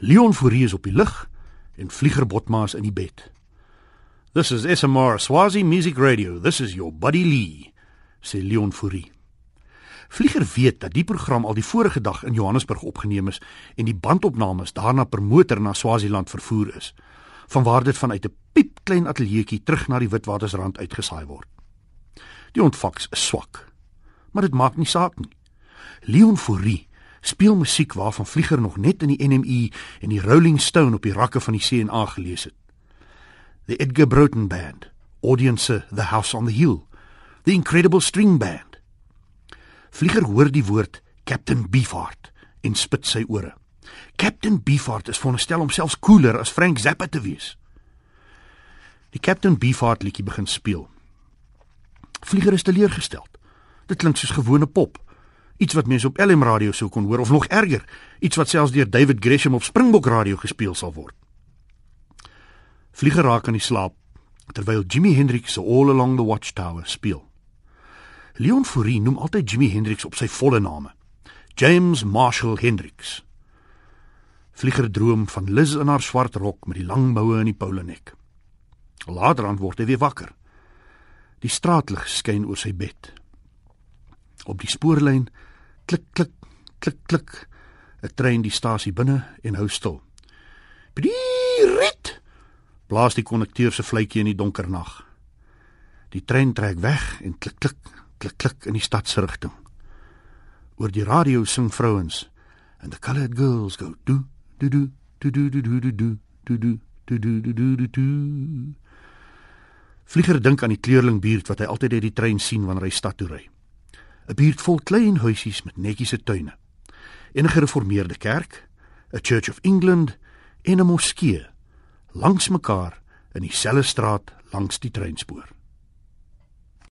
Leon Fourie is op die lug en Vlieger Botma is in die bed. This is SMR Swazi Music Radio. This is your buddy Lee, sê Leon Fourie. Vlieger weet dat die program al die vorige dag in Johannesburg opgeneem is en die bandopnames daarna per motor na Swaziland vervoer is, vanwaar dit vanuit 'n piepklein ateljeetjie terug na die Witwatersrand uitgesaai word. Die ontvangs is swak, maar dit maak nie saak nie. Leon Fourie speel musiek waarvan Vlieger nog net in die NME en die Rolling Stone op die rakke van die CNA gelees het. The Edgar Broughton Band, Audience The House on the Hill, The Incredible String Band. Vlieger hoor die woord Captain Beefheart en spit sy ore. Captain Beefheart is veronderstel om selfs cooler as Frank Zappa te wees. Die Captain Beefheart liedjie begin speel. Vlieger is teleurgesteld. Dit klink soos gewone pop iets wat mense op LM radio sou kon hoor of nog erger, iets wat selfs deur David Gresham op Springbok radio gespeel sal word. Vlieger raak aan die slaap terwyl Jimi Hendrix se All Along the Watchtower speel. Leon Fourie noem altyd Jimi Hendrix op sy volle naam. James Marshall Hendrix. Vlieger droom van Liz in haar swart rok met die lang moue in die poulenek. Later aan word hy weer wakker. Die straatlig skyn oor sy bed. Op die spoorlyn klik klik klik klik 'n trein die stasie binne en hou stil. Rit! Blaas die kondukteur se fluitjie in die donker nag. Die trein trek weg en klik klik klik klik in die stad se rigting. Oor die radio sing vrouens and the colored girls go do do do do do do do do do do do do do do do do Vlieger dink aan die kleurling buurt wat hy altyd uit die trein sien wanneer hy stad toe ry. 'n buurt vol klein huisies met netjiese tuine. En 'n gereformeerde kerk, 'n Church of England en 'n moskee langs mekaar in dieselfde straat langs die treinspoor.